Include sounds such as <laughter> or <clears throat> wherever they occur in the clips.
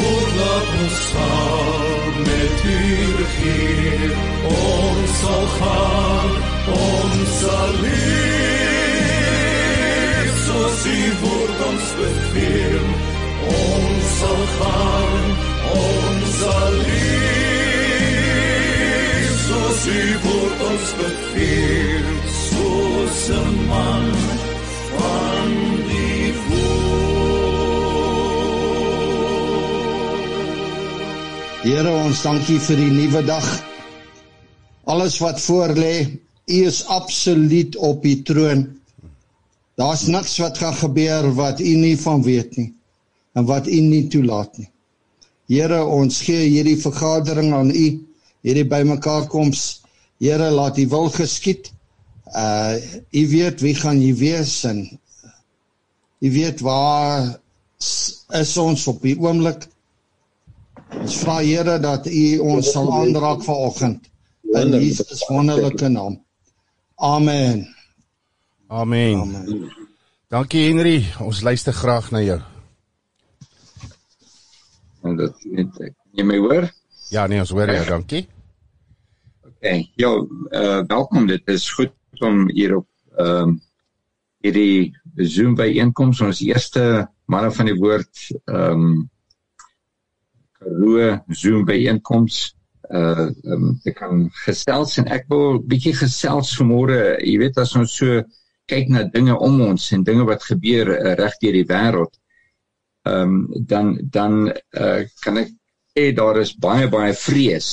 voordat ons saam met U regeer. Ons sal gaan, ons sal leef, soos U woord ons beveel. Ons sal gaan, ons sal leef, soos U woord ons beveel. Soos 'n man Here ons dankie vir die nuwe dag. Alles wat voor lê, U is absoluut op die troon. Daar's niks wat gaan gebeur wat U nie van weet nie en wat U nie toelaat nie. Here, ons gee hierdie vergadering aan U, hierdie bymekaar koms. Here, laat U wil geskied. Uh U weet wie gaan U wees en U weet waar is ons op die oomblik. Ons vra Here dat U ons sal aanraak vanoggend in Jesus wonderlike naam. Amen. Amen. Amen. Dankie Henry, ons luister graag na jou. En dit net ek. Jy my hoor? Ja, nee, ons hoor jou, dankie. OK. Ja, uh welkom. Dit is goed om hier op ehm um, hierdie Zoom byeenkoms ons eerste manne van die woord ehm um, Karoo Zoom byeenkoms uh um, ek kan gesels en ek wil bietjie gesels vanmôre. Jy weet as ons so kyk na dinge om ons en dinge wat gebeur uh, reg deur die wêreld ehm um, dan dan uh kan ek sê daar is baie baie vrees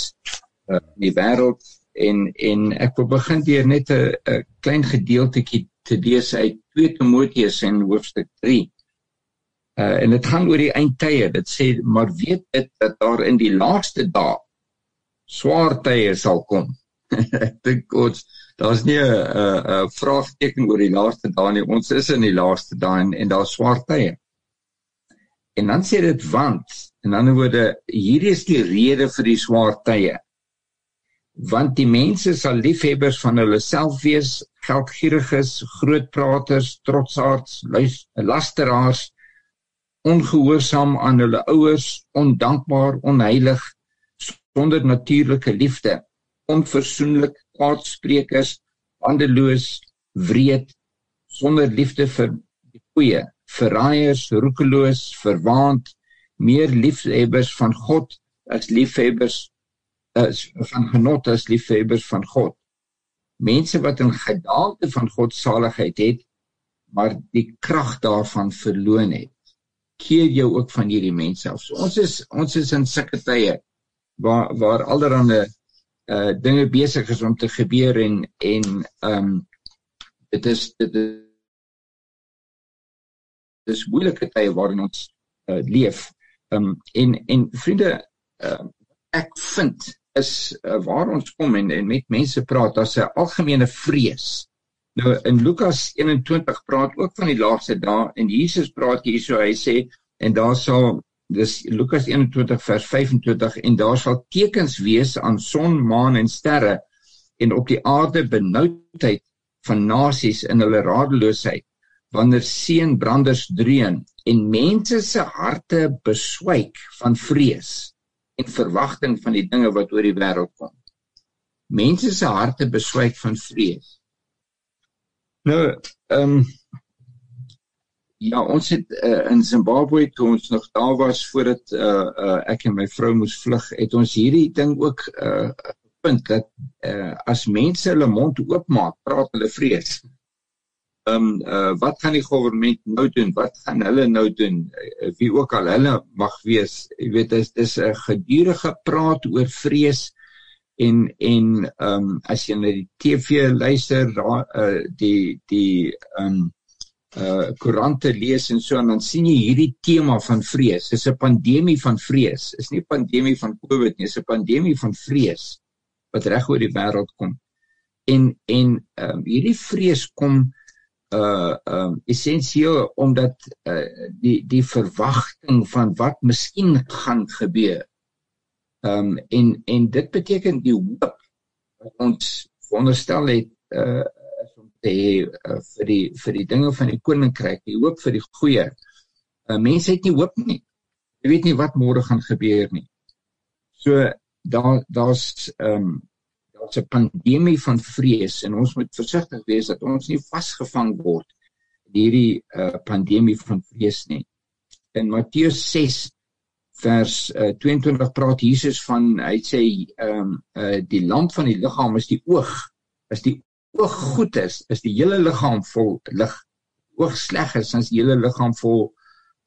uh, in die wêreld en en ek wil begin deur net 'n klein gedeeltjie te lees uit 2 Timoteus en hoofstuk 3 Uh, en dit gaan oor die eindtye. Dit sê maar weet dit dat daar in die laaste dae swaar tye sal kom. <laughs> Ek dink ons daar's nie 'n 'n 'n vraagteken oor die laaste dae nie. Ons is in die laaste dae en, en daar's swaar tye. En dan sê dit want in ander woorde hierdie is die rede vir die swaar tye. Want die mense sal liefhebbers van hulle self wees, geldgieriges, grootpraters, trotsaards, lasteraars ongehoorsaam aan hulle ouers, ondankbaar, onheilig, sonder natuurlike liefde, onversoenlik, kwaadsprekers, handeloos, wreed, sonder liefde vir die goeie, verraaiers, roekeloos, verwaand, meer liefhebbers van God as liefhebbers as van genot as liefhebbers van God. Mense wat in gedaante van God saligheid het, maar die krag daarvan verloon het keer jou ook van hierdie mense af. So ons is ons is in sulke tye waar waar allerhande uh dinge besig is om te gebeur en en um dit is dit is dis moeilike tye waarin ons uh leef. Um en en vriende uh ek vind is uh, waar ons kom en en met mense praat as 'n algemene vrees Nou in Lukas 21 praat ook van die laaste dae en Jesus praat hierso hy sê en daar sal dis Lukas 21 vers 25 en daar sal tekens wees aan son, maan en sterre en op die aarde benoudheid van nasies in hulle radeloosheid wanneer seën branders dreun en mense se harte beswyk van vrees en verwagting van die dinge wat oor die wêreld kom. Mense se harte beswyk van vrees Nou, ehm um, ja, ons het uh, in Zimbabwe toe ons nog daar was voordat uh, uh, ek en my vrou moes vlug, het ons hierdie ding ook uh punt dat uh, as mense hulle mond oopmaak, praat hulle vrees. Ehm um, uh, wat gaan die regering nou doen? Wat gaan hulle nou doen? Uh, wie ook al hulle mag wees, jy weet, dis dis 'n gedurende praat oor vrees en en ehm um, as jy na die TV luister uh, die die ehm um, uh koerante lees en so en dan sien jy hierdie tema van vrees. Dis 'n pandemie van vrees. Is nie 'n pandemie van COVID nie, dis 'n pandemie van vrees wat reg oor die wêreld kom. En en ehm um, hierdie vrees kom uh ehm um, essensieel omdat uh die die verwagting van wat miskien gaan gebeur Ehm um, en en dit beteken die hoop wat ons veronderstel het uh is om te hê uh, vir die vir die dinge van die koninkryk, die hoop vir die goeie. Uh mense het nie hoop nie. jy weet nie wat môre gaan gebeur nie. So daar daar's ehm um, daar's 'n pandemie van vrees en ons moet versigtig wees dat ons nie vasgevang word in hierdie uh, pandemie van vrees nie. In Matteus 6 vers uh, 22 praat Jesus van hy sê ehm um, uh, die lamp van die liggaam is die oog. As die oog goed is, is die hele liggaam vol lig. Oog sleg is, dan is die hele liggaam vol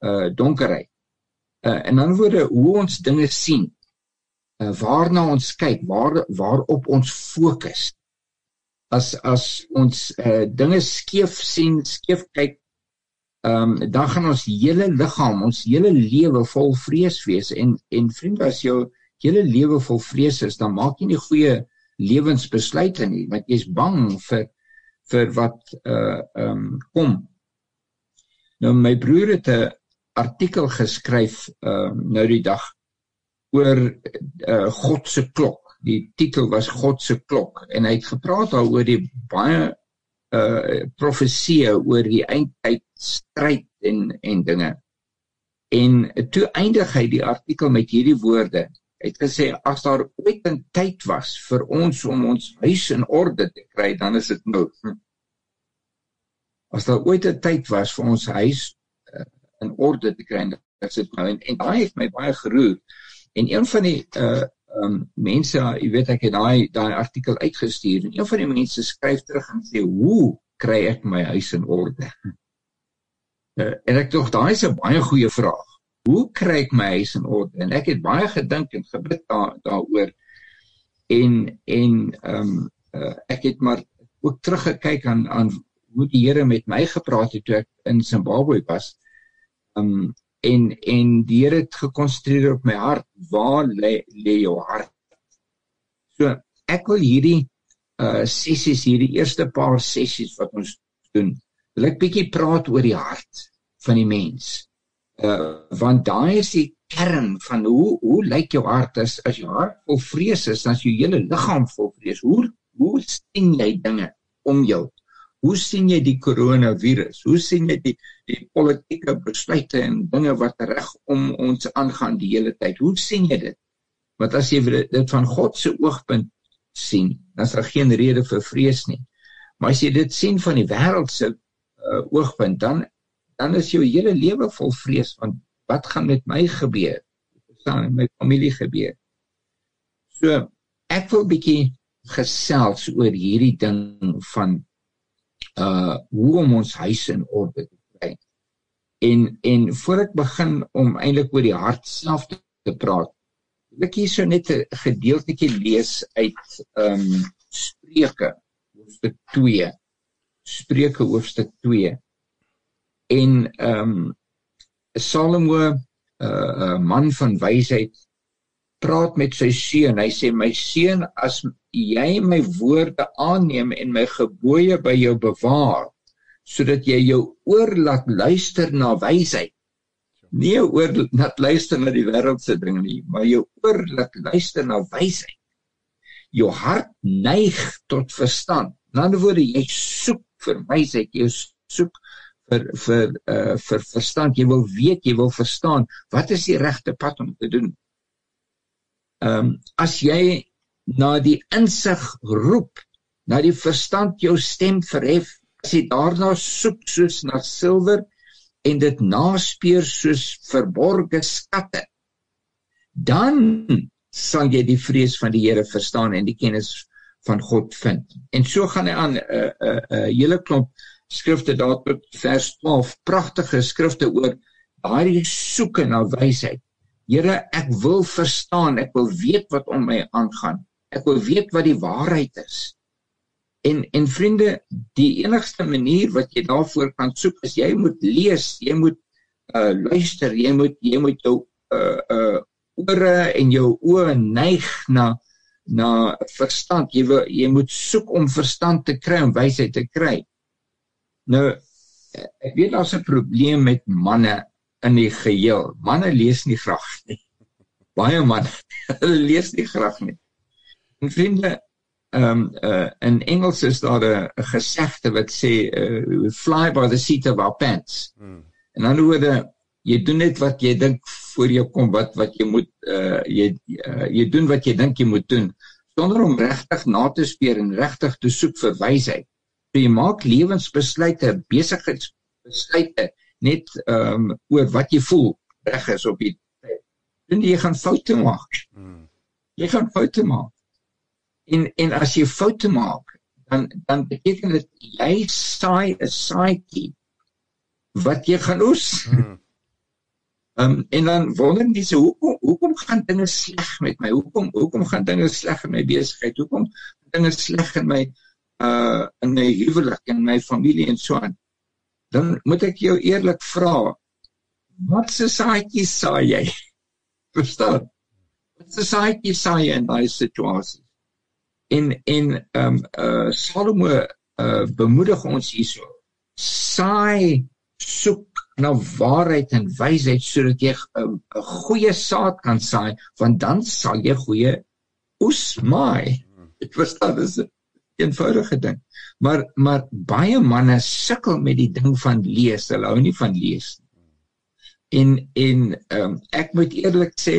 uh donkerheid. Uh en dan word hoe ons dinge sien uh, waarna ons kyk, waar waarop ons fokus. As as ons uh, dinge skeef sien, skeef kyk, ehm um, dan gaan ons hele liggaam, ons hele lewe vol vrees wees en en vriende as jou hele lewe vol vrees is, dan maak jy nie goeie lewensbesluite nie, want jy's bang vir vir wat uh ehm um, kom. Nou my broer het 'n artikel geskryf ehm uh, nou die dag oor uh, God se klok. Die titel was God se klok en hy het gepraat daaroor die baie uh profeseë oor die eindtyd stryd en en dinge. En toe eindig hy die artikel met hierdie woorde. Hy het gesê as daar ooit 'n tyd was vir ons om ons huis in orde te kry, dan is dit nou. Hm. As daar ooit 'n tyd was vir ons huis uh, in orde te kry, dan is dit nou. En, en daai het my baie geroer. En een van die uh um mense, jy weet ek het daai daai artikel uitgestuur en een van die mense skryf terug en sê, "Hoe kry ek my huis in orde?" Uh, en ek dink daai is 'n baie goeie vraag. Hoe kry ek my huis in orde? En ek het baie gedink en gebid daar daaroor. En en um uh, ek het maar ook teruggekyk aan aan hoe die Here met my gepraat het toe ek in Zimbabwe was. Um en en die Here het gekonsentreer op my hart waar lê lê jou hart? So ek wil hierdie uh sessies hierdie eerste paar sessies wat ons doen wil ek bietjie praat oor die hart van die mens. Uh want daai is die kern van hoe hoe lyk jou hart as as jou hart vol vrees is dan is jou hele liggaam vol vrees. Hoe hoe sien jy dinge om jou Hoe sien jy die koronavirus? Hoe sien jy die die politieke besluite en dinge wat reg om ons aangaan die hele tyd? Hoe sien jy dit? Want as jy dit van God se oogpunt sien, dan is daar geen rede vir vrees nie. Maar as jy dit sien van die wêreld se uh, oogpunt, dan dan is jou hele lewe vol vrees want wat gaan met my gebeur? Wat met my familie gebeur? So ek wil bietjie gesels oor hierdie ding van uh hoe om ons huis in orde te kry. En en voor ek begin om eintlik oor die hart self te, te praat, wil ek hierso net 'n gedeeltjie lees uit um Spreuke hoofstuk 2. Spreuke hoofstuk 2. En um Salomo 'n uh, man van wysheid praat met sy seun. Hy sê my seun, as jy my woorde aanneem en my gebooie by jou bewaar, sodat jy jou oor laat luister na wysheid. Nie oor laat luister na die wêreldse dinge nie, maar jou oor laat luister na wysheid. Jou hart neig tot verstand. In ander woorde, jy soek vir wysheid, jy soek vir vir uh vir verstand. Jy wil weet, jy wil verstaan wat is die regte pad om te doen. Ehm um, as jy na die insig roep, na die verstand jou stem verhef, as jy daarna soek soos na silwer en dit naspeur soos verborgde skatte, dan sal jy die vrees van die Here verstaan en die kennis van God vind. En so gaan hy aan 'n uh, 'n uh, 'n uh, hele klomp skrifte daar tot vers 12, pragtige skrifte oor daardie soeke na wysheid. Here, ek wil verstaan, ek wil weet wat om my aangaan. Ek wil weet wat die waarheid is. En en vriende, die enigste manier wat jy daarvoor kan soek is jy moet lees, jy moet uh luister, jy moet jy moet jou uh uh ore en jou oë neig na na verstand. Jy wil jy moet soek om verstand te kry, om wysheid te kry. Nou ek weet daar's 'n probleem met manne in die geheel. Manne lees nie graag nie. <laughs> Baie manne <laughs> lees nie graag nie. En vriende, ehm um, uh, in Engels is daar 'n gesegde wat sê uh, fly by the seat of our pants. Hmm. En dan word jy doen net wat jy dink voor jou kom wat wat jy moet uh jy uh, jy doen wat jy dink jy moet doen sonder om regtig na te speur en regtig te soek vir wysheid. So jy maak lewensbesluite, besigheidsbesluite net ehm um, oor wat jy voel reg is op die tyd. Dan jy gaan foute maak. Hmm. Jy gaan foute maak. En en as jy foute maak, dan dan beteken dit jy saai 'n saaitjie wat jy gaan oes. Hmm. Ehm <laughs> um, en dan wonder mense hoekom hoekom gaan dinge sleg met my? Hoekom hoekom gaan dinge sleg in my besigheid? Hoekom dinge sleg in my uh in my huwelik en my familie en so aan? Dan moet ek jou eerlik vra, wat se saaitjie saai jy? <laughs> Verstaan? Wat se saaitjie saai jy in daai situasie? En en ehm um, uh Salomo uh bemoedig ons hierso. Saai soek na waarheid en wysheid sodat jy 'n goeie saad kan saai want dan sal jy goeie oes maai. <laughs> Ek verstaan dis 'n eenvoudige ding. Maar maar baie manne sukkel met die ding van lees. Hulle hou nie van lees nie. En en um, ek moet eerlik sê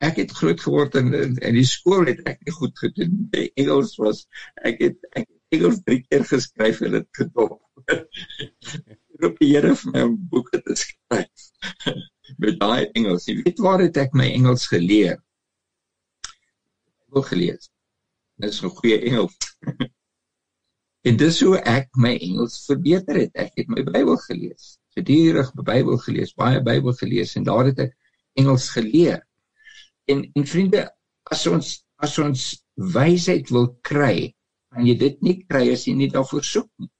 ek het groot geword in in die skool het ek nie goed gedoen. Die <laughs> Engels was ek het ek Engels drie keer geskryf en dit gedop. <laughs> roep die Here vir my om boeke te skryf <laughs> met daai Engels. Jy weet waar het ek my Engels geleer? Bybel gelees. Dit is 'n goeie Engels. en dis hoe ek my Engels verbeter het. Ek het my Bybel gelees. Gedurig Bybel gelees, baie Bybel gelees en daar het ek Engels geleer. En en vriende, as ons as ons wysheid wil kry, kan jy dit nie kry as jy nie daarvoor soek nie.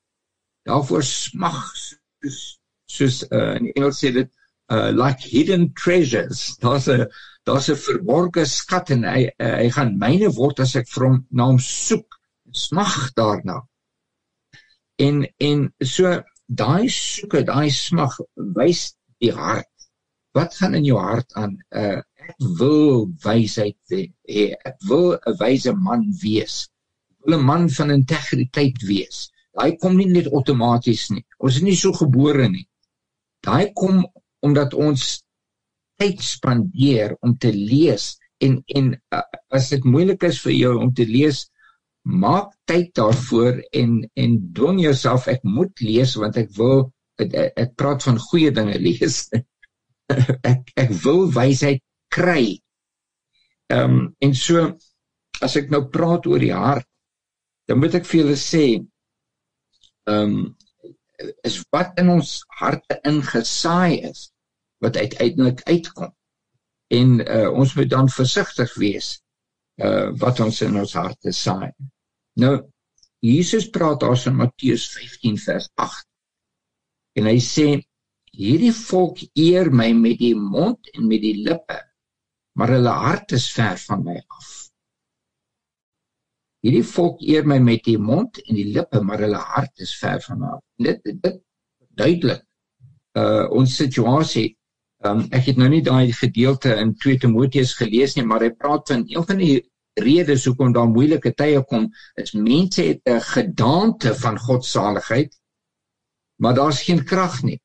Daarvoor smag soos soos uh, in Engels sê dit uh, like hidden treasures daar's 'n daar's 'n verborgde skat en hy uh, hy gaan myne word as ek vir hom na hom soek smag daarna en en so daai soeke daai smag wys die hart. Wat gaan in jou hart aan? Uh, ek wil wysheid hê. Ek wil 'n wyse man wees. Ek wil 'n man van integriteit wees. Daai kom nie net outomaties nie. Ons is nie so gebore nie. Daai kom omdat ons tyd spandeer om te lees en en uh, as dit moeilik is vir jou om te lees, maak tyd daarvoor en en dwing jouself ek moet lees want ek wil ek, ek praat van goeie dinge lees. <laughs> ek ek wil wysheid kry. Ehm um, en so as ek nou praat oor die hart, dan moet ek vir julle sê ehm um, is wat in ons harte ingesaai is wat uiteindelik uitkom. En uh, ons moet dan versigtig wees uh wat ons in ons harte saai. Nou Jesus praat daar in Matteus 15 vers 8. En hy sê hierdie volk eer my met die mond en met die lippe, maar hulle hart is ver van my af. Hierdie volk eer my met die mond en die lippe, maar hulle hart is ver van my. Dit dit duidelik. Uh ons situasie. Um ek het nou nie daai gedeelte in 2 Timoteus gelees nie, maar hy praat van een van die redes hoekom daar moeilike tye kom, is mense het 'n gedaante van godsaligheid, maar daar's geen krag nie.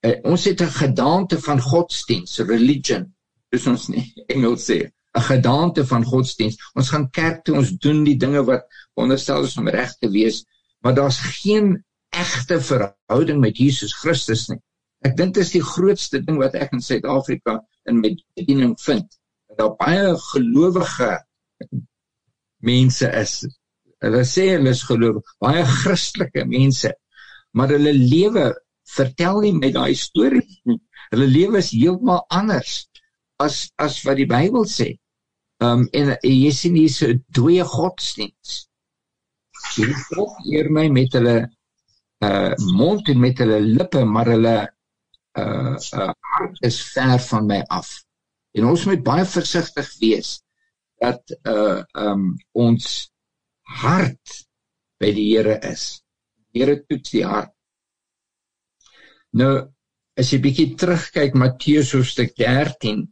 Uh, ons het 'n gedaante van godsdiens, religion, dis ons nie Engels sê. 'n gedaante van godsdiens. Ons gaan kerk toe, ons doen die dinge wat onderstel is om reg te wees, maar daar's geen egte verhouding met Jesus Christus nie. Ek dink dit is die grootste ding wat ek in Suid-Afrika in my bediening vind. Dat daar baie gelowige mense is. Hulle sê hulle is gelowig, baie Christelike mense, maar hulle lewe vertel nie met daai storie nie. Hulle lewe is heeltemal anders as as wat die Bybel sê. Um en jy sien hier so twee godsdiens. Hulle volg eer my met hulle uh mond en met hulle lippe, maar hulle uh uh hart is ver van my af. En ons moet baie versigtig wees dat uh um ons hart by die Here is. Die Here toets die hart. Nou as jy bietjie terugkyk Matteus hoofstuk 13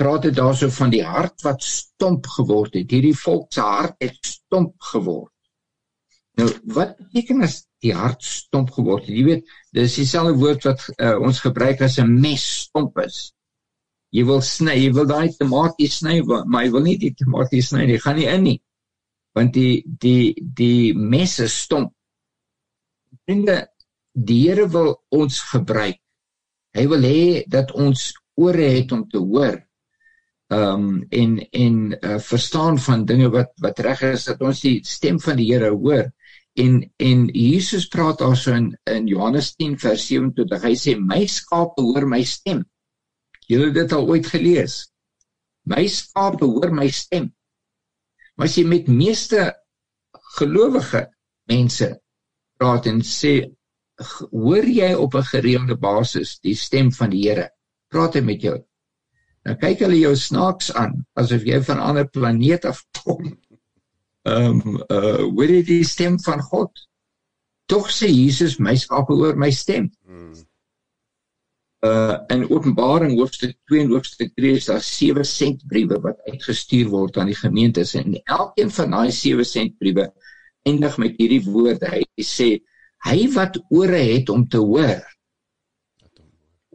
praat dit daarso van die hart wat stomp geword het. Hierdie volk se hart het stomp geword. Nou, wat beteken as die hart stomp geword het? Jy weet, dis dieselfde woord wat uh, ons gebruik as 'n mes stomp is. Jy wil sny, jy wil daai tamatie sny, maar jy wil nie die tamatie sny nie. Gaan nie in nie. Want die die die mes is stomp. Vriende, die Here wil ons gebruik. Hy wil hê dat ons ore het om te hoor. Ehm um, en en uh, verstaan van dinge wat wat reg is dat ons die stem van die Here hoor. En en Jesus praat daarso in in Johannes 10 vers 27. Hy sê my skape hoor my stem. Julle het dit al ooit gelees. My skape hoor my stem. Maar as jy met meeste gelowige mense praat en sê hoor jy op 'n gereelde basis die stem van die Here? Praat hy met jou? Dan kyk hulle jou snaaks aan asof jy van 'n ander planeet af kom. Ehm um, uh hoor jy die stem van God? Tog sê Jesus my skape hoor my stem. Uh in Openbaring hoofstuk 2 en hoofstuk 3 is daar sewe sentbriewe wat uitgestuur word aan die gemeentes. En elkeen van daai sewe sentbriewe eindig met hierdie woorde. Hy sê hy wat ore het om te hoor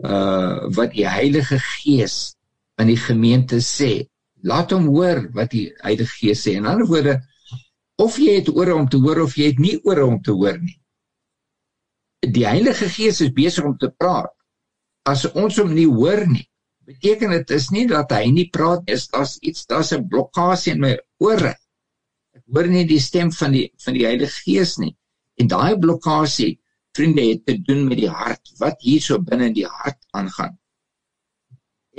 uh wat die Heilige Gees aan die gemeente sê laat hom hoor wat die Heilige Gees sê. In ander woorde of jy het ore om te hoor of jy het nie ore om te hoor nie. Die Heilige Gees is besig om te praat as ons hom nie hoor nie beteken dit is nie dat hy nie praat nie is daar's iets daar's 'n blokkade in my ore ek hoor nie die stem van die van die Heilige Gees nie En daai blokkade, vriende, het te doen met die hart, wat hierso binne in die hart aangaan.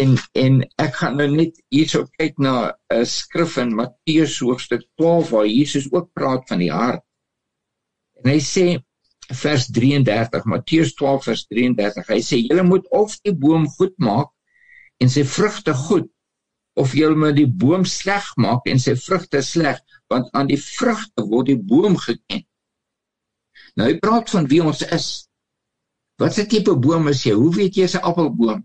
En en ek gaan nou net hierso kyk na 'n skrif in Matteus hoofstuk 12 waar Jesus ook praat van die hart. En hy sê vers 33, Matteus 12 vers 33, hy sê julle moet of die boom goed maak en sy vrugte goed of julle moet die boom sleg maak en sy vrugte sleg, want aan die vrugte word die boom geken. Nou hy praat van wie ons is. Wat se tipe boom is jy? Hoe weet jy 'n appelboom?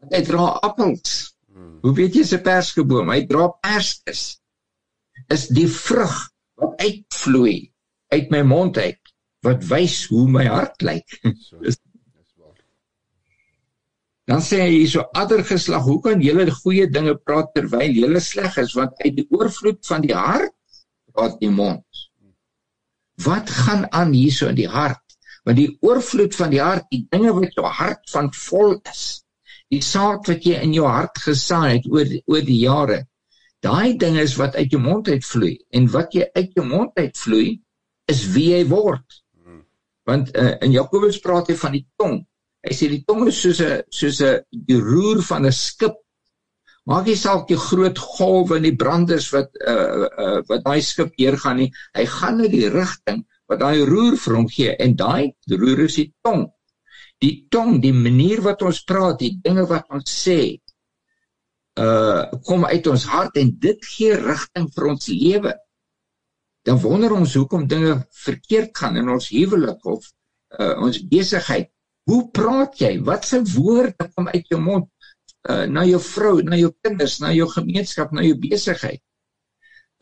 Want hy dra appels. Hmm. Hoe weet jy 'n perskeboom? Hy dra perskes. Is die vrug wat uitvloei uit my mond uit wat wys hoe my hart lyk. <laughs> Dan sê hy hierso ander geslag, hoe kan julle goeie dinge praat terwyl julle sleg is want uit die oorvloed van die hart praat die mond. Wat gaan aan hierso in die hart? Want die oorvloed van die hart, die dinge wat jou hart van vol is, die saad wat jy in jou hart gesaai het oor oor die jare, daai dinge is wat uit jou mond uitvloei en wat jy uit jou mond uitvloei is wie jy word. Want uh, in Jakobus praat hy van die tong. Hy sê die tong is soos 'n soos 'n roer van 'n skip Maak nie saak die groot golwe en die branders wat uh, uh wat daai skip deurgaan nie. Hy gaan in die rigting wat daai roer vir hom gee en daai roer is die tong. Die tong, die manier wat ons praat, die dinge wat ons sê, uh kom uit ons hart en dit gee rigting vir ons lewe. Dan wonder ons hoekom dinge verkeerd gaan in ons huwelik of uh ons besigheid. Hoe praat jy? Wat se woorde kom uit jou mond? uh, na jou vrou, na jou kinders, na jou gemeenskap, na jou besigheid.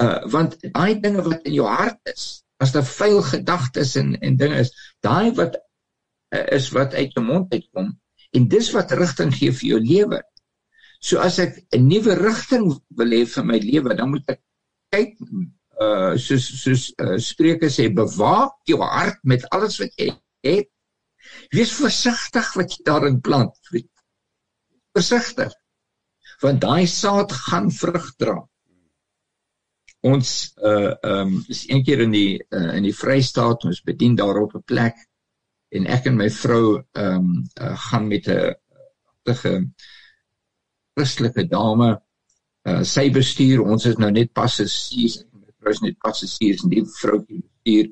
Uh want daai dinge wat in jou hart is, as daar vuil gedagtes en en dinge is, daai wat uh, is wat uit jou mond uitkom en dis wat rigting gee vir jou lewe. So as ek 'n nuwe rigting wil hê vir my lewe, dan moet ek kyk uh soos soos uh, Spreuke sê bewaak jou hart met alles wat jy het. Wees versigtig wat jy daarin plant versigtig want daai saad gaan vrug dra. Ons uh ehm um, is een keer in die uh, in die Vrystaat ons bedien daar op 'n plek en ek en my vrou ehm um, uh, gaan met 'n pragtige Christelike dame uh sy bestuur ons is nou net passasiers en my vrou is net passasiers en die vroutjie bestuur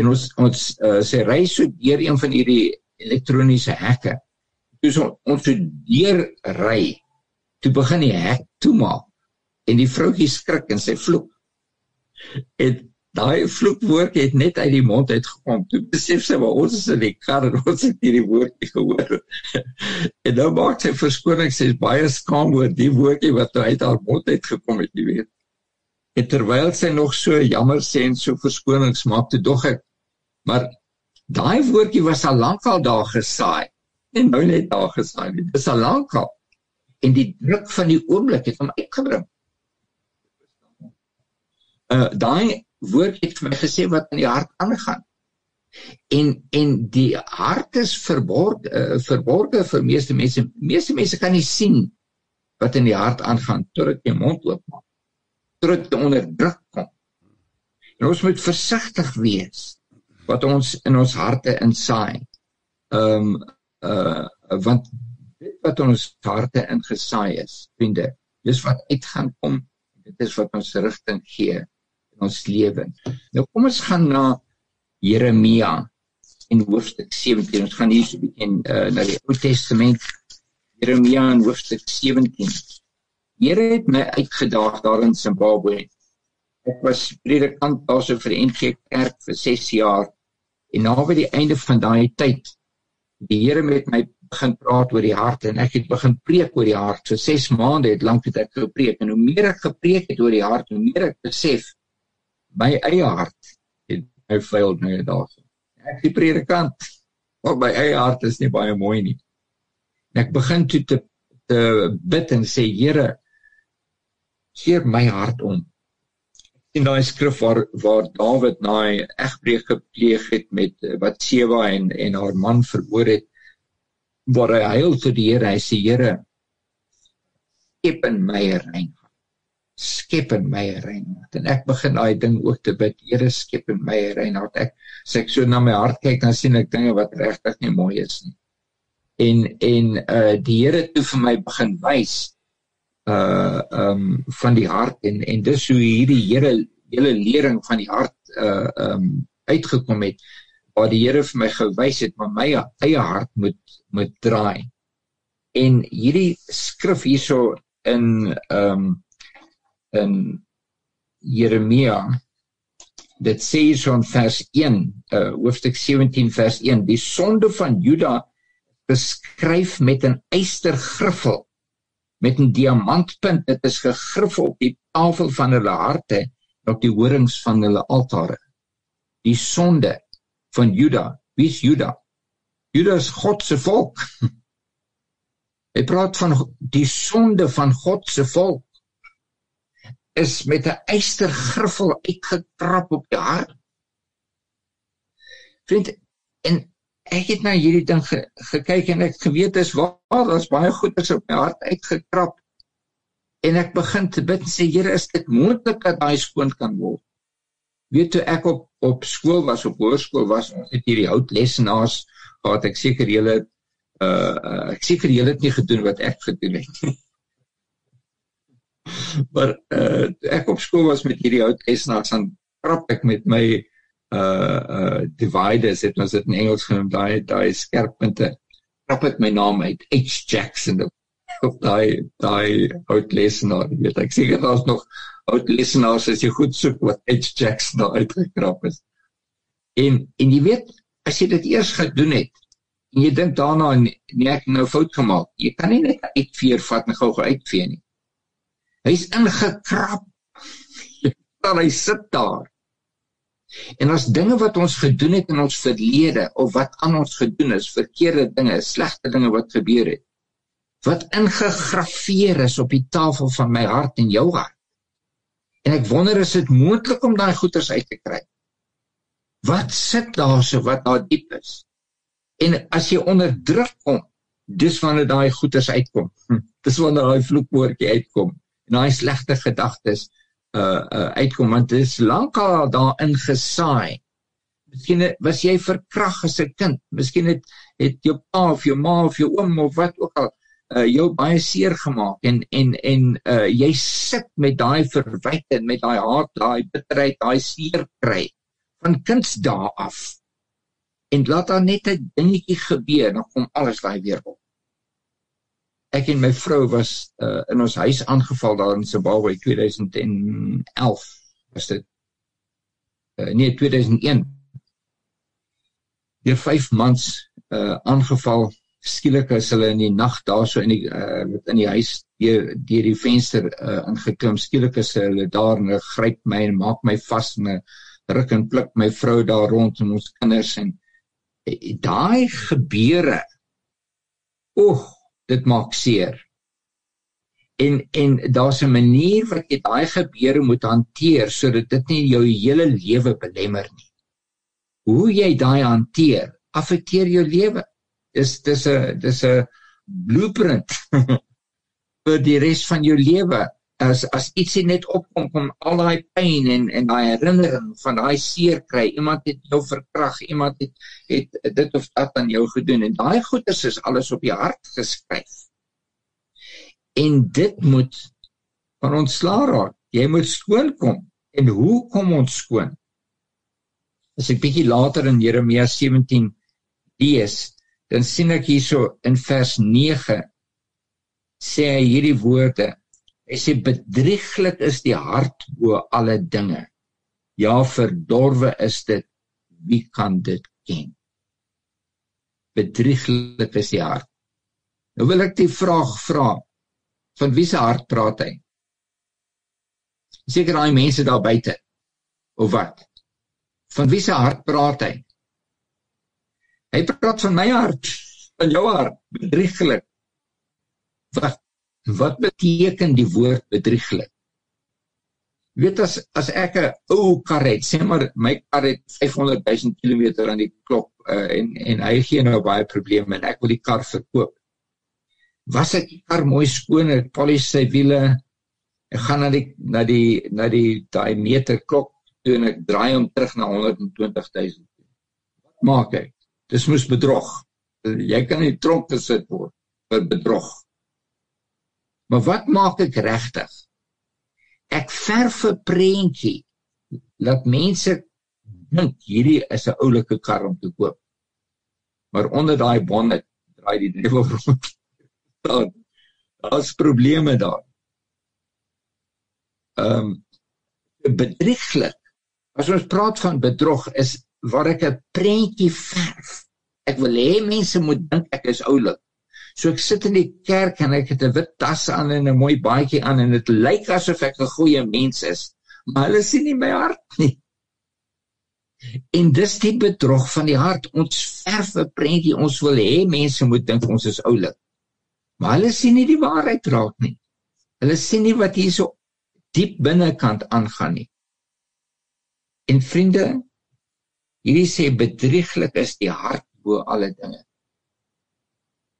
en ons ons uh, sy ry so deur een van hierdie elektroniese hekke. Toe so, ons so deur ry toe begin die hek toemaak en die vroutjie skrik en sy vloek. En daai vloekwoord het net uit die mond uitgekom. Toe besef sy maar ons is in die kar en ons het hierdie woordjie gehoor. <laughs> En nou maak sy verskoning sy is baie skaam oor die woordjie wat uit haar mond uitgekom het jy weet en terwyl sy nog so jammer sê en so verskonings maak toe dog ek maar daai woordjie was al lank al daar gesaai en nou net daar gesaai nie. Dis al lank al. en die druk van die oomblik het hom uitgebring. Uh daai woord het vir my gesê wat in die hart aangaan. En en die hart is verborg uh, verborge vir meeste mense. Meeste mense kan nie sien wat in die hart aangaan totdat jy mond oopmaak. Jy onder druk kom. En ons moet versigtig wees wat ons in ons harte insaai. Ehm um, uh want dit wat ons harte ingesaai is, vriende, dis wat uitgaan kom. Dit is wat ons rigting gee in ons lewe. Nou kom ons gaan na Jeremia in hoofstuk 17. Ons gaan hier so 'n bietjie uh, na die Ou Testament Jeremia in hoofstuk 17. Here het my uitgedaag daar in Zimbabwe. Ek was predikant daar so vir die NG Kerk vir 6 jaar en na by die einde van daai tyd die Here met my begin praat oor die hart en ek het begin preek oor die hart. So 6 maande het lank het ek gepreek en hoe meer ek gepreek het oor die hart, hoe meer ek besef my eie hart het my vuil nou daarso. Ek is predikant, maar my eie hart is nie baie mooi nie. En ek begin toe te te bid en sê Here keer my hart om. In daai skrif waar waar Dawid naai egbreek gepleeg het met wat Sewa en en haar man verhoor het waar hy huil vir die Here, hy sê Here skep in my rein. Skep in my rein. En ek begin daai ding ook te bid, Here skep in my rein. Ek sê ek so na my hart kyk dan sien ek dinge wat regtig nie mooi is nie en en uh die Here toe vir my begin wys uh um van die hart en en dis hoe hierdie Here hele lering van die hart uh um uitgekom het waar die Here vir my gewys het maar my eie hart moet moet draai. En hierdie skrif hierso in um in Jeremia dit sê so in vers 1 uh hoofstuk 17 vers 1 die sonde van Juda beskryf met 'n eystergriffel met 'n diamantpunt. Dit is gegriffel op die tafel van hulle harte op die horings van hulle altare. Die sonde van Juda. Wie is Juda? Juda is God se volk. <laughs> Hy praat van die sonde van God se volk is met 'n eystergriffel uitgetrap op die hart. Vriend en ek het nou hierdie ding ge, gekyk en ek geweet is waar daar's baie goeders op my hart uitgekrap. En ek begin te bid en sê Here is dit moontlik dat daai skoon kan word? Weet toe ek op op skool was op hoërskool was ons het hierdie hout lesenaars gehad. Ek seker julle uh, uh ek seker julle het nie gedoen wat ek gedoen het <laughs> maar uh ek op skool was met hierdie hout lesenaars dan krap ek met my uh uh dividers het ons dit in Engels genoem daai daai skerppunte. Krap ek my naam uit H. Jackson op daai daai oud lesenaar weet ek seker daar's nog oud lesenaars as jy goed soek wat H. Jackson daar uitgekrap is. En en jy weet as jy dit eers gedoen het en jy dink daarna nee ek nou fout gemaak jy kan nie net uitveer vat en gou-gou uitvee nie. Hy's ingekrap. <laughs> Dan hy sit daar En as dinge wat ons gedoen het in ons verlede of wat aan ons gedoen is, verkeerde dinge, slegte dinge wat gebeur het, wat ingegrafieer is op die tafel van my hart en jou hart. En ek wonder is dit moontlik om daai goeders uit te kry? Wat sit daar so wat daar diep is? En as jy onder druk kom, dis wanneer daai goeders uitkom. Hm, dis wanneer daai vloekwoordjie uitkom en daai slegte gedagtes uh, uh uitkom want dit is lankal daarin gesaai. Miskien was jy verkrag as 'n kind. Miskien het het jou pa of jou ma of jou oom of wat ook al uh jou baie seer gemaak en en en uh jy sit met daai verwyte en met daai haat, daai bitterheid, daai seer kry van kindsdae af. En laat daar net 'n dingetjie gebeur, dan kom alles daai weer op ek en my vrou was uh, in ons huis aangeval daar in Zimbabwe 2011 was dit. Uh, nee 2001 deur 5 maande uh, aangeval. Skielik is hulle in die nag daarso in die uh, in die huis deur deur die venster uh, ingeklim. Skielik is hulle daar en hulle gryp my en maak my vas en ruk en pluk my vrou daar rond en ons kinders en daai gebeure oeg dit maak seer. en en daar's 'n manier wat jy daai gebeure moet hanteer sodat dit nie jou hele lewe belemmer nie. Hoe jy daai hanteer, affekteer jou lewe. Dis dis 'n dis 'n blueprint <laughs> vir die res van jou lewe as as ietsie net opkom kom al daai pyn en en daai herinnering van daai seer kry. Iemand het jou verkrag iemand het het dit of dat aan jou gedoen en daai goeters is alles op die hart geskryf. En dit moet van ontslaa raak. Jy moet skoon kom. En hoe kom ons skoon? As ek bietjie later in Jeremia 17 lees dan sien ek hierso in vers 9 sê hy hierdie woorde Hy sê bedrieglik is die hart bo alle dinge. Ja, verdorwe is dit. Wie kan dit ken? Bedrieglik is die hart. Nou wil ek die vraag vra. Van wie se hart praat hy? Seker daai mense daar buite. Of wat? Van wie se hart praat hy? Hy praat van my hart, van jou hart, bedrieglik. Wat Wat beteken die woord bedrieglik? Weet as as ek 'n ou kar het, sê maar my kar het 500 000 km aan die klok uh, en en hy gee nou baie probleme en ek wil die kar verkoop. Was ek die kar mooi skoon, ek polish sy wiele, ek gaan na die na die na die daai meter klok toe en ek draai hom terug na 120 000. Wat maak ek? Dis moes bedrog. Jy kan nie tronk gesit word vir bedrog. Maar wat maak ek regtig? Ek verf 'n prentjie dat mense dink hierdie is 'n oulike kar om te koop. Maar onder daai bonnet draai die duiwel rond. <laughs> Daar daar's probleme daar. Ehm um, bedrieglik. As ons praat van bedrog is waar ek 'n prentjie verf. Ek wil hê mense moet dink ek is oulik. So ek sit in die kerk en ek het 'n wit tas aan en 'n mooi baadjie aan en dit lyk asof ek 'n goeie mens is, maar hulle sien nie my hart nie. En dis die bedrog van die hart. Ons verf 'n prentjie, ons wil hê mense moet dink ons is oulik. Maar hulle sien nie die waarheid raak nie. Hulle sien nie wat hier so diep binnekant aangaan nie. En vriende, hierdie sê bedrieglik is die hart bo alle dinge.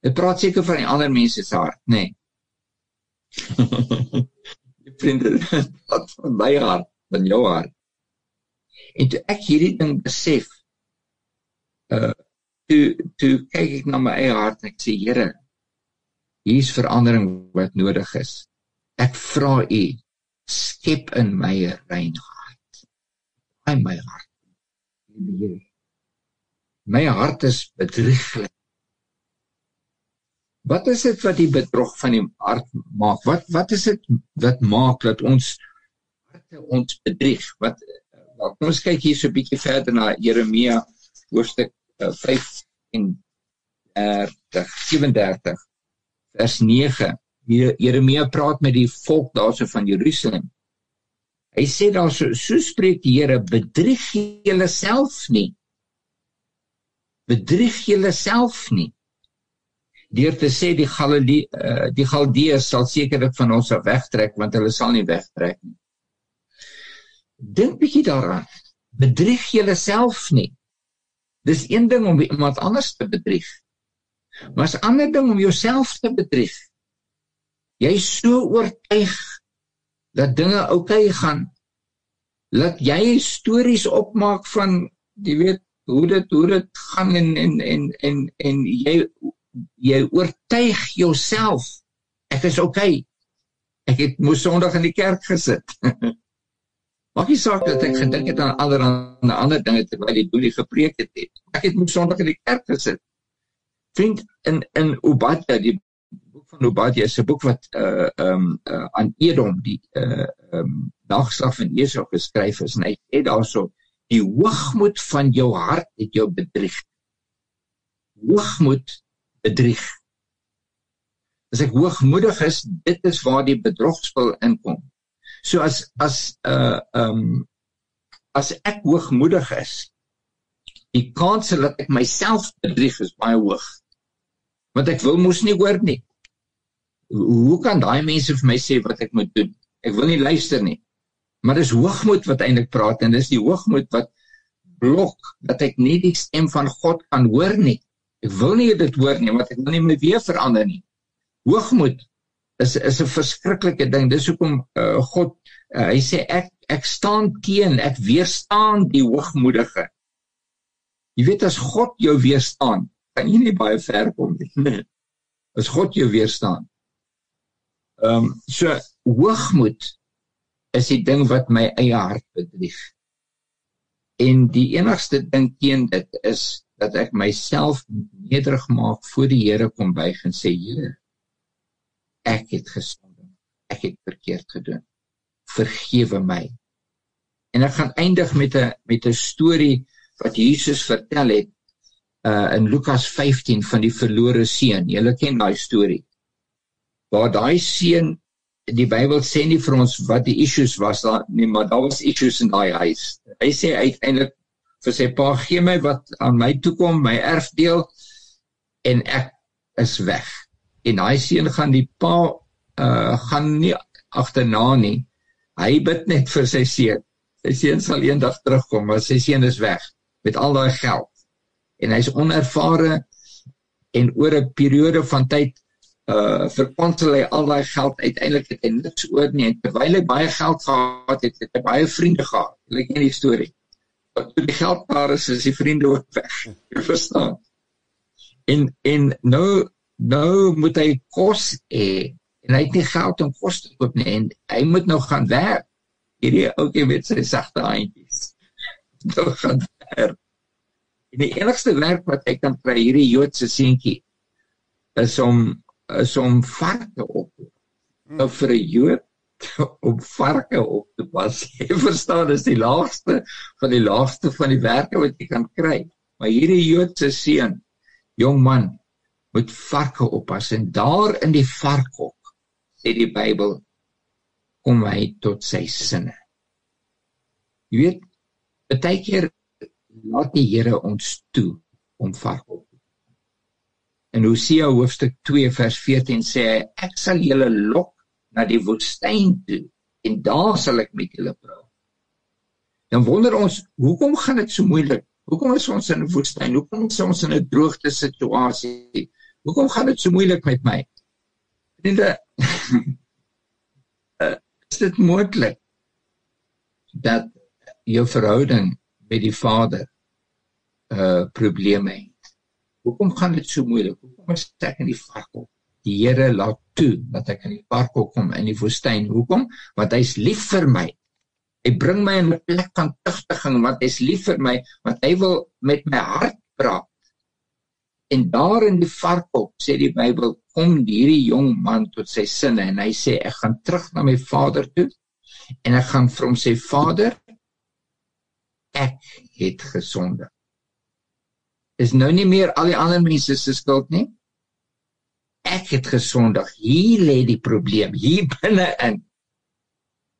Dit praat seker van die ander mense se hart, nê. Nee. <laughs> Die vriende wat van my hart, van jou hart. En toe ek hierdie ding besef, uh toe toe kyk ek na my eie hart en ek sê Here, hier's verandering wat nodig is. Ek vra U skep in my 'n rein hart. In my hart. My hart is bedrieglik Wat is dit wat die bedrog van die hart maak? Wat wat is dit wat maak dat ons harte ons bedrieg? Wat wat kom ons kyk hier so 'n bietjie verder na Jeremia hoofstuk 5 eh, en er 37 vers 9. Jeremia praat met die volk daarso van Jerusalem. Hy sê daar so so spreek die Here bedrieg julle self nie. Bedrieg julle self nie deur te sê die Galilei uh, die Galdeërs sal sekerlik van ons af wegtrek want hulle sal nie wegtrek nie. Dink bietjie daaraan. Bedrieg jouself nie. Dis een ding om iemand anders te bedrieg. Maar 'n ander ding om jouself te bedrieg. Jy is so oortuig dat dinge oukei okay gaan. Laat jy stories opmaak van jy weet hoe dit hoe dit gaan en en en en en jy jy oortuig jouself. Ek is okay ek het moes sonderdag in die kerk gesit. <laughs> Maak nie saak dat ek gedink het aan ander aan ander dinge terwyl die boelie gepreek het ek het moes sonderdag in die kerk gesit. Vriend in in Obadja die boek van Obadja is 'n boek wat uh um uh, aan Edom die uh um dagslag van Esau geskryf is en hy sê daarso die hoogmoed van jou hart het jou bedrieg. Hoogmoed bedrieg. As ek hoogmoedig is, dit is waar die bedrogspel inkom. So as as uh um as ek hoogmoedig is, die kans dat ek myself bedrieg is baie hoog. Want ek wil mos nie hoor nie. hoe kan daai mense vir my sê wat ek moet doen? Ek wil nie luister nie. Maar dis hoogmoed wat eintlik praat en dis die hoogmoed wat blok dat ek nie die stem van God kan hoor nie. Ek wil nie dit hoor nie want ek wil nie my weer verander nie. Hoogmoed is is 'n verskriklike ding. Dis hoekom uh, God uh, hy sê ek ek staan teen, ek weerstaan die hoogmoedige. Jy weet as God jou weerstaan, kan jy nie baie ver kom nie. <laughs> As God jou weerstaan. Ehm um, so hoogmoed is die ding wat my eie hart bedrieg. En die enigste ding teen dit is dat ek myself nederig maak voor die Here kom buig en sê Here ek het gesondig. Ek het verkeerd gedoen. Vergewe my. En ek gaan eindig met 'n met 'n storie wat Jesus vertel het uh in Lukas 15 van die verlore seun. Julle ken daai storie. Waar daai seun die Bybel sê nie vir ons wat die issues was daar nie, maar daar was issues in daai huis. Hy sê uiteindelik vir sy pa gee my wat aan my toe kom, my erfdeel en ek is weg. En daai seun gaan die pa uh gaan nie agterna nie. Hy bid net vir sy seun. Sy seun sal eendag terugkom, maar sy seun is weg met al daai geld en hy's onervare en oor 'n periode van tyd uh verkonsel hy al daai geld uiteindelik het hy niks oor nie en terwyl hy baie geld gehad het het hy baie vriende gehad jy ken die storie toe die geld daar is is die vriende ook weg. Jy verstaan. En en nou nou moet hy kos hê. En hy het nie geld om kos te koop nie. En hy moet nou gaan werk. Hierdie ouetjie met sy sagte handjies. <laughs> Nou gaan werk. En die enigste werk wat ek kan kry hierdie Joodse seentjie is om is om varke op nou vir 'n Jood <laughs> om varke op te pas. <laughs> Jy verstaan, dis die laagste van die laagste van die werke wat jy kan kry. Maar hierdie Joodse seun, jong man, moet varke oppas en daar in die varkhok sê die Bybel kom hy tot sy sinne. Jy weet, baie keer laat die Here ons toe om vark op. In Hosea hoofstuk 2 vers 14 sê hy ek sal julle lok na die woestyn toe en daar sal ek met julle praat. Dan wonder ons, hoekom gaan dit so moeilik? Hoekom is ons in 'n woestyn? Hoekom is ons in 'n droogte situasie? Hoekom gaan dit so moeilik met my? Vriende, uh, <laughs> is dit moontlik dat jou verhouding met die Vader uh probleme het. Hoekom gaan dit so moeilik? Hoekom is ek in die varkhok? Die Here laat toe dat ek in die varkhok kom in die woestyn. Hoekom? Want hy's lief vir my. Hy bring my in 'n plek van tugtiging want hy's lief vir my, want hy wil met my hart praat. En daar in die varkhok sê die Bybel kom hierdie jong man tot sy sinne en hy sê ek gaan terug na my vader toe en ek gaan vir hom sê Vader ek het gesonde. Is nou nie meer al die ander mense se skuld nie. Ek het gesondig. Hier lê die probleem, hier <laughs> binne-in.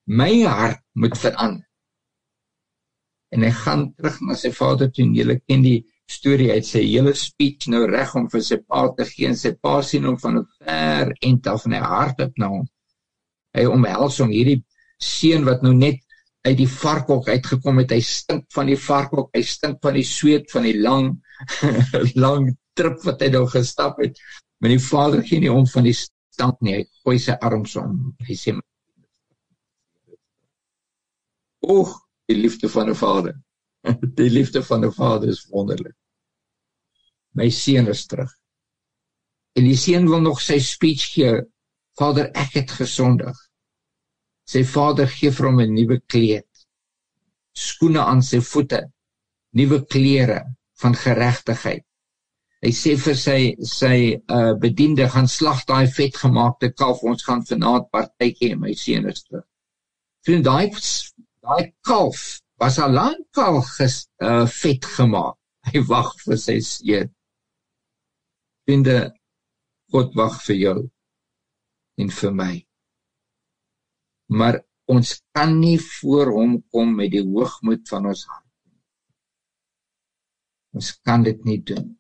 My hart moet verander. En hy gaan terug na sy vader toe en jy ken die storie uit sy hele speech nou reg om vir sy pa te gee en sy pa sien hom van 'n ver end af en hy hardop na hom. Hy omhels hom hierdie seun wat nou net uit die varkhok uitgekom het. Hy stink van die varkhok, hy stink van die sweet van die lang <laughs> lang trip wat hy nou gestap het. Maar die vader gee nie om van die stank nie. Hy gooi sy arms om. Hy sê Oeg, die liefde van 'n vader. <laughs> die liefde van 'n vader is wonderlik. My seun is terug. En die seun wil nog sy speech gee. Vader, ek het gesondig. Sy vader gee vir hom 'n nuwe kleed. Skoene aan sy voete, nuwe klere van geregtigheid. Hy sê vir sy sy uh bediende gaan slag daai vetgemaakte kalf, ons gaan vanaand partytjie hê, my seun is terug. Vriend, daai daai kalf was al lank al ges, uh vet gemaak. <laughs> Hy wag vir sy seun. Vriende, God wag vir jou en vir my maar ons kan nie voor hom kom met die hoogmoed van ons hart nie. Ons kan dit nie doen.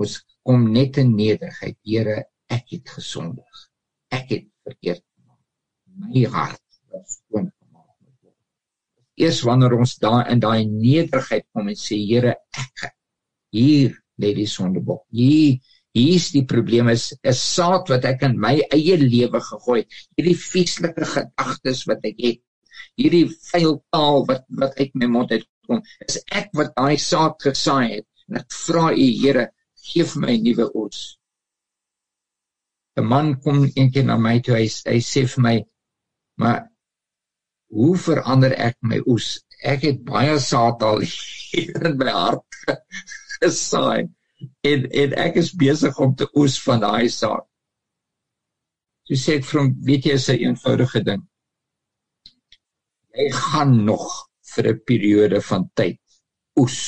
Ons kom net in nederigheid. Here, ek het gesondig. Ek het verkeerd gemaak. My hart was skoon gemaak met word. Eers wanneer ons daar in daai nederigheid kom en sê Here, ek hier lê die sondebok. Hier hier's die probleem is 'n saad wat ek in my eie lewe gegooi het. Hierdie vieslike gedagtes wat ek het. Hierdie vuil taal wat wat uit my mond uitkom. Is ek wat daai saad gesaai het. En ek vra u Here, gee vir my nuwe oes. 'n man kom eendag na my toe hy hy sê vir my maar hoe verander ek my oes ek het baie saad al <laughs> hier in my hart <laughs> gesaai en en ek is besig om te oes van daai saad. Jy sê ek van weet jy is 'n eenvoudige ding. Jy gaan nog vir 'n periode van tyd oes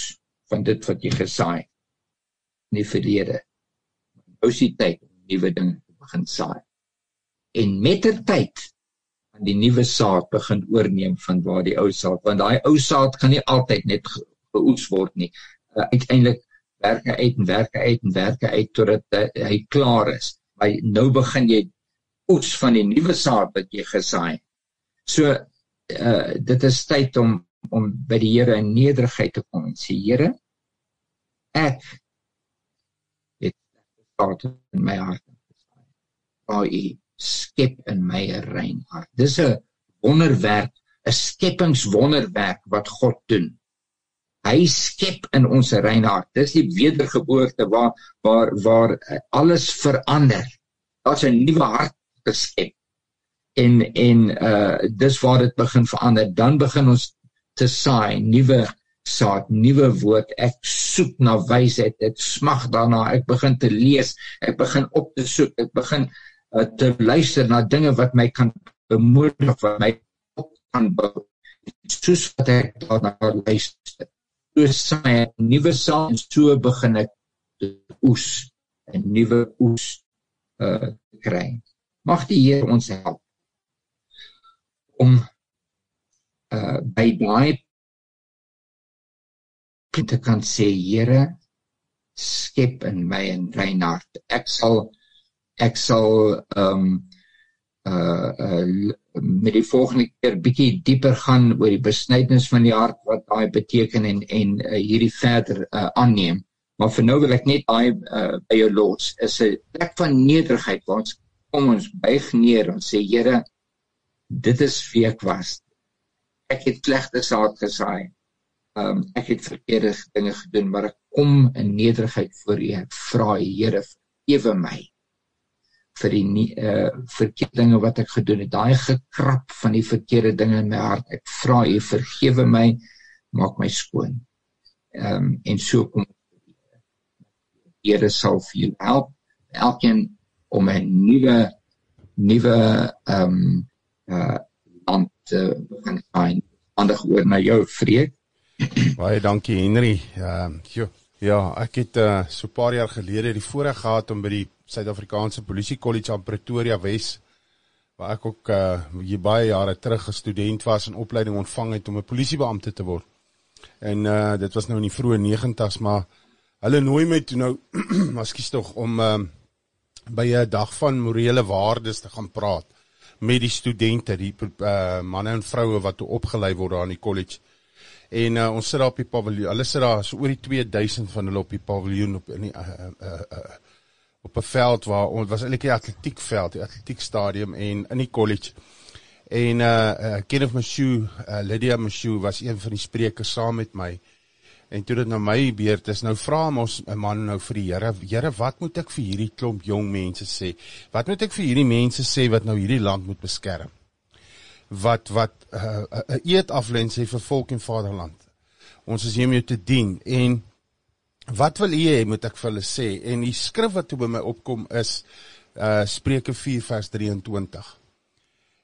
van dit wat jy gesaai in die verlede nou is die tyd om nuwe dinge begin saai. En met ter tyd aan die nuwe saad begin oorneem van waar die ou saad, want daai ou saad gaan nie altyd net geoes word nie. Uh, Uiteindelik werk hy uit en werk hy uit en werk hy uit totdat uh, hy klaar is. Maar nou begin jy oes van die nuwe saad wat jy gesaai. So uh dit is tyd om om by die Here in nederigheid te kom en sê Here ek het saad in my hart waar u skep in my 'n rein hart. Dis 'n wonderwerk, 'n skepingswonderwerk wat God doen. Hy skep in ons 'n rein hart. Dis die wedergeboorte waar waar waar alles verander. Daar's 'n nuwe hart geskep. En en uh dis waar dit begin verander. Dan begin ons te saai nuwe saad, nuwe woord. Ek soek na wysheid. Ek smag daarna. Ek begin te lees. Ek begin op te soek. Ek begin uh, te luister na dinge wat my kan bemoedig wat my op kan bou soos wat ek daarna luister so saai ek nuwe saad en so begin ek oes 'n nuwe oes uh, kry mag die Here ons help om uh, by daai te kan sê Here skep in my 'n rein hart ek sal ek sal ehm um, uh uh met die volgende keer bietjie dieper gaan oor die besnydenis van die hart wat daai beteken en en uh, hierdie verder uh, aanneem. Maar vir nou wil ek net daai uh, by jou los. Is 'n plek van nederigheid waar ons kom ons buig neer en sê Here, dit is wie ek was. Ek het slegte saad gesaai. Ehm um, ek het verkeerde dinge gedoen, maar ek kom in nederigheid voor U. Ek vra Here, vergewe my vir die uh verkeerde dinge wat ek gedoen het. Daai gekrap van die verkeerde dinge in my hart. Ek vra U vergewe my, maak my skoon. Ehm um, en so kom Here sal vir jou help elkeen om 'n nuwe nuwe ehm um, uh land te begin find. Aandag oor na jou vreek. Baie dankie Henry. Ehm uh, ja, ek het uh, so 'n paar jaar gelede die voorreg gehad om by die Suid-Afrikaanse Polisie Kollege aan Pretoria Wes waar ek ook uh, hier baie jare terug 'n student was en opleiding ontvang het om 'n polisiebeampte te word. En uh dit was nou in die vroeë 90's, maar hulle nooi my toe nou, <clears throat> ekskuus tog, om uh by 'n dag van morele waardes te gaan praat met die studente, die uh manne en vroue wat opgelei word daar aan die kollege. En uh, ons sit daar op die paviljoen. Hulle sit daar so oor die 2000 van hulle op die paviljoen op in die uh uh, uh op 'n veld waar ons was eintlik 'n atletiekveld, 'n atletiekstadium en in die college. En uh, uh Kenneth Mashu, uh, Lydia Mashu was een van die sprekers saam met my. En toe dit na my beurt is, nou vra ons 'n man nou vir die Here, Here, wat moet ek vir hierdie klomp jong mense sê? Wat moet ek vir hierdie mense sê wat nou hierdie land moet beskerm? Wat wat 'n uh, uh, eed aflê sê vir volk en vaderland. Ons is hier om jou te dien en Wat wil u hê moet ek vir hulle sê? En die skrif wat toe by my opkom is uh Spreuke 4 vers 23.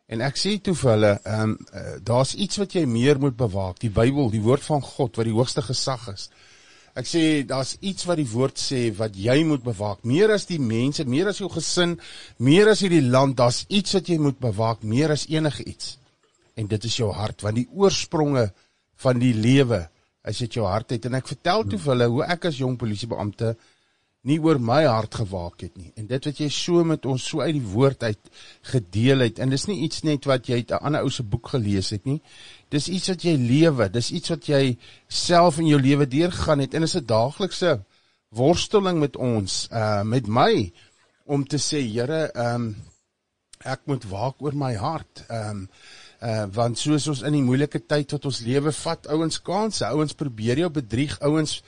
En ek sê toe vir hulle, ehm um, uh, daar's iets wat jy meer moet bewaak, die Bybel, die woord van God wat die hoogste gesag is. Ek sê daar's iets wat die woord sê wat jy moet bewaak, meer as die mense, meer as jou gesin, meer as hierdie land, daar's iets wat jy moet bewaak, meer as enige iets. En dit is jou hart, want die oorspronge van die lewe as dit jou hart het en ek vertel toe vir hulle hoe ek as jong polisiebeampte nie oor my hart gewaak het nie. En dit wat jy so met ons so uit die woord uit gedeel het en dis nie iets net wat jy uit 'n ander ou se boek gelees het nie. Dis iets wat jy lewe, dis iets wat jy self in jou lewe deurgaan het en is 'n daaglikse worsteling met ons, uh met my om te sê, Here, ehm um, ek moet waak oor my hart. Ehm um, uh want soos ons in die moeilike tyd wat ons lewe vat, ouens kanse, ouens probeer jou bedrieg, ouens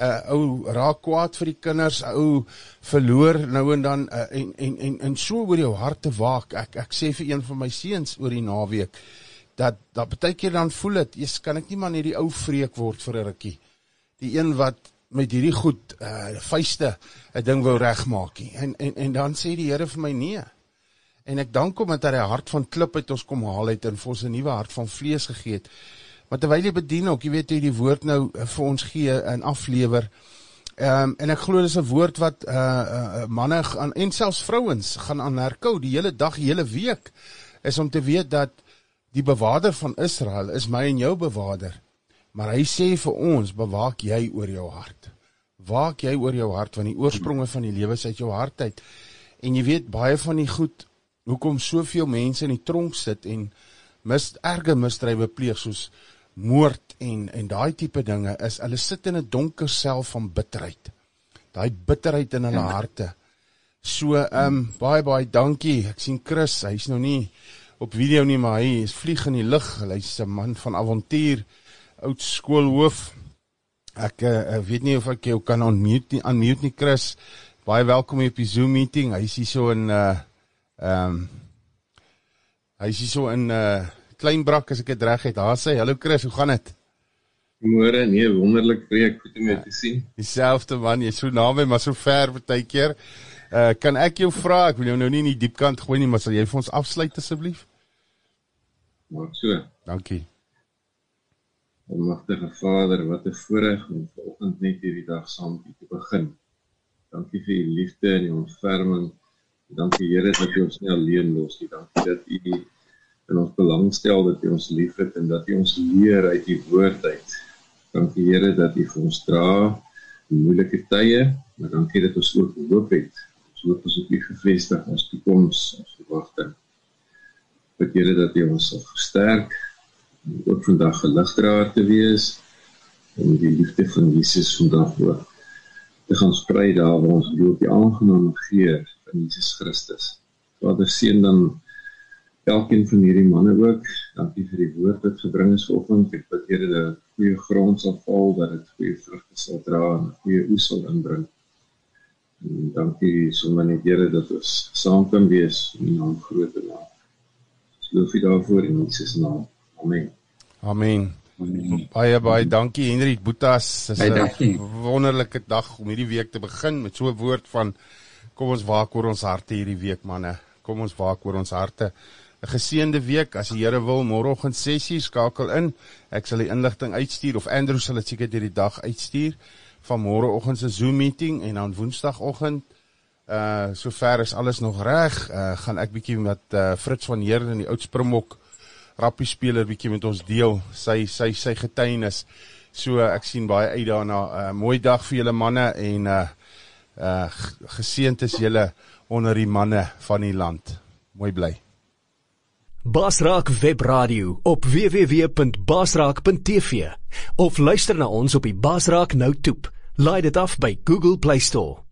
uh ou raak kwaad vir die kinders, ou verloor nou en dan uh, en en en en so oor jou hart te waak. Ek ek sê vir een van my seuns oor die naweek dat dat baie keer dan voel dit, jy's kan ek nie maar net die ou vreek word vir 'n rukkie. Die een wat met hierdie goed uh vuiste 'n ding wou regmaak nie. En en en dan sê die Here vir my nee. En ek dank hom dat hy 'n hart van klip uit ons kom haal het en vir ons 'n nuwe hart van vlees gegee het. Maar terwyl jy bedien ook, jy weet jy die woord nou eh, vir ons gee en aflewer. Ehm um, en ek glo dis 'n woord wat uh, uh manne aan en selfs vrouens gaan aan herkou die hele dag, die hele week is om te weet dat die bewaarder van Israel is my en jou bewaarder. Maar hy sê vir ons, bewaak jy oor jou hart. Waak jy oor jou hart want die oorspronge van die lewe is uit jou hart uit. En jy weet baie van die goed hoekom soveel mense in die tronk sit en mis erge misdrywe pleeg soos moord en en daai tipe dinge is hulle sit in 'n donker sel van bitterheid. Daai bitterheid in hulle ja. harte. So ehm um, baie baie dankie. Ek sien Chris, hy's nou nie op video nie, maar hy is vlieg in die lug. Hy's 'n man van avontuur, oud skoolhoof. Ek uh, weet nie of ek jou kan unmute nie, unmute nie Chris. Baie welkom op die Zoom meeting. Hy's hier so in uh ehm um, hy's hier so in uh klein brak as ek dit reg het. Daar sê, "Hallo Chris, hoe gaan dit?" Môre, nee, wonderlik preek, goed om jou ja, te sien. Dieselfde man, jy's so naby maar so ver baie keer. Uh kan ek jou vra, ek wil jou nou nie in die diep kant gooi nie, maar sal jy vir ons afsluit asseblief? Maak so. Dankie. Almagtige Vader, wat 'n voorreg om vanoggend net hierdie dag saam met U te begin. Dankie vir U liefde en U ontferming. Dankie Here dat U ons nie alleen los nie. Dankie dat U in ons belangstel dat U ons liefhet en dat U ons leer uit U woord uit. Dankie Here dat U vir ons dra in moeilike tye, maar dankie dat ons ook hoop het. Ons hoop ons op U gefestig ons toekoms, ons verwagting. Bid Here dat U ons sal versterk om ook vandag geligdraer te wees om die liefde van Jesus vandag ook te gaan sprei daar waar ons loop die aangename geur van Jesus Christus. Vader seën dan elkeen van hierdie manne ook. Dankie vir die woord wat gebring is vanoggend. Ek bid Here dat goeie grond sal val, dat dit goeie vrugte sal dra en goeie oes sal inbring. En dankie sommer net Here dat ons saam kan wees in naam groot maak. Ons loof U daarvoor in Jesus naam. Amen. Amen. Baie baie dankie Henry Boetas. Dis 'n wonderlike dag om hierdie week te begin met so 'n woord van kom ons waak oor ons harte hierdie week manne. Kom ons waak oor ons harte. 'n geseënde week. As die Here wil, môreoggend 6:00 skakel in. Ek sal die inligting uitstuur of Andrew sal dit seker deur die dag uitstuur van môreoggend se Zoom meeting en dan Woensdagoggend uh sover is alles nog reg. Uh gaan ek bietjie met uh Fritz van Heerden die oud Springbok rappie speler bietjie met ons deel sy sy sy getuienis. So ek sien baie uit daarna. uh, Mooi dag vir julle manne en uh uh geseënd is julle onder die manne van die land. Mooi bly. Basraak Webradio op www.basraak.tv of luister na ons op die Basraak Nou toep. Laai dit af by Google Play Store.